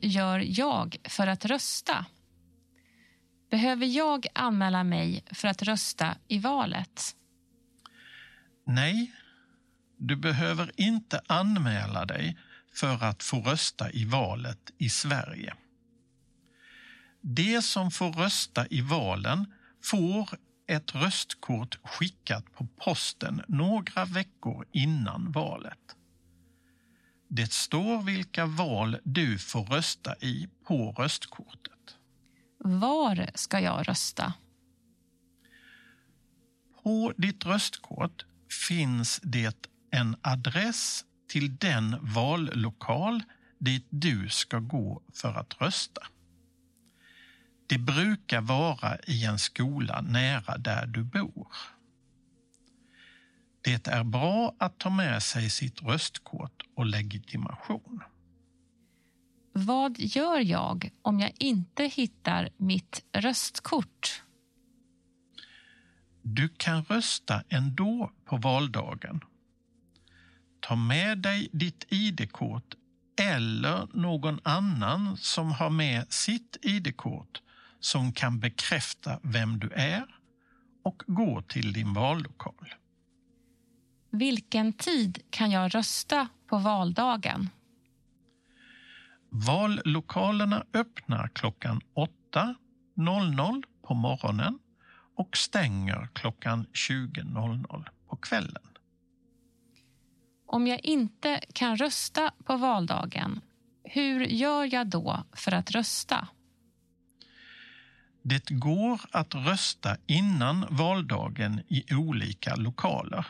gör jag för att rösta? Behöver jag anmäla mig för att rösta i valet? Nej, du behöver inte anmäla dig för att få rösta i valet i Sverige. De som får rösta i valen får ett röstkort skickat på posten några veckor innan valet. Det står vilka val du får rösta i på röstkortet. Var ska jag rösta? På ditt röstkort finns det en adress till den vallokal dit du ska gå för att rösta. Det brukar vara i en skola nära där du bor. Det är bra att ta med sig sitt röstkort och legitimation. Vad gör jag om jag inte hittar mitt röstkort? Du kan rösta ändå på valdagen. Ta med dig ditt ID-kort eller någon annan som har med sitt ID-kort som kan bekräfta vem du är och gå till din vallokal. Vilken tid kan jag rösta på valdagen? Vallokalerna öppnar klockan 8.00 på morgonen och stänger klockan 20.00 på kvällen. Om jag inte kan rösta på valdagen, hur gör jag då för att rösta? Det går att rösta innan valdagen i olika lokaler.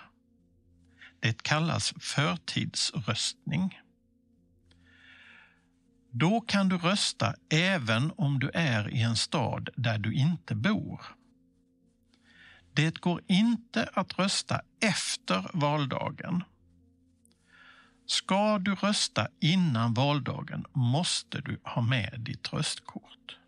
Det kallas förtidsröstning. Då kan du rösta även om du är i en stad där du inte bor. Det går inte att rösta efter valdagen. Ska du rösta innan valdagen måste du ha med ditt röstkort.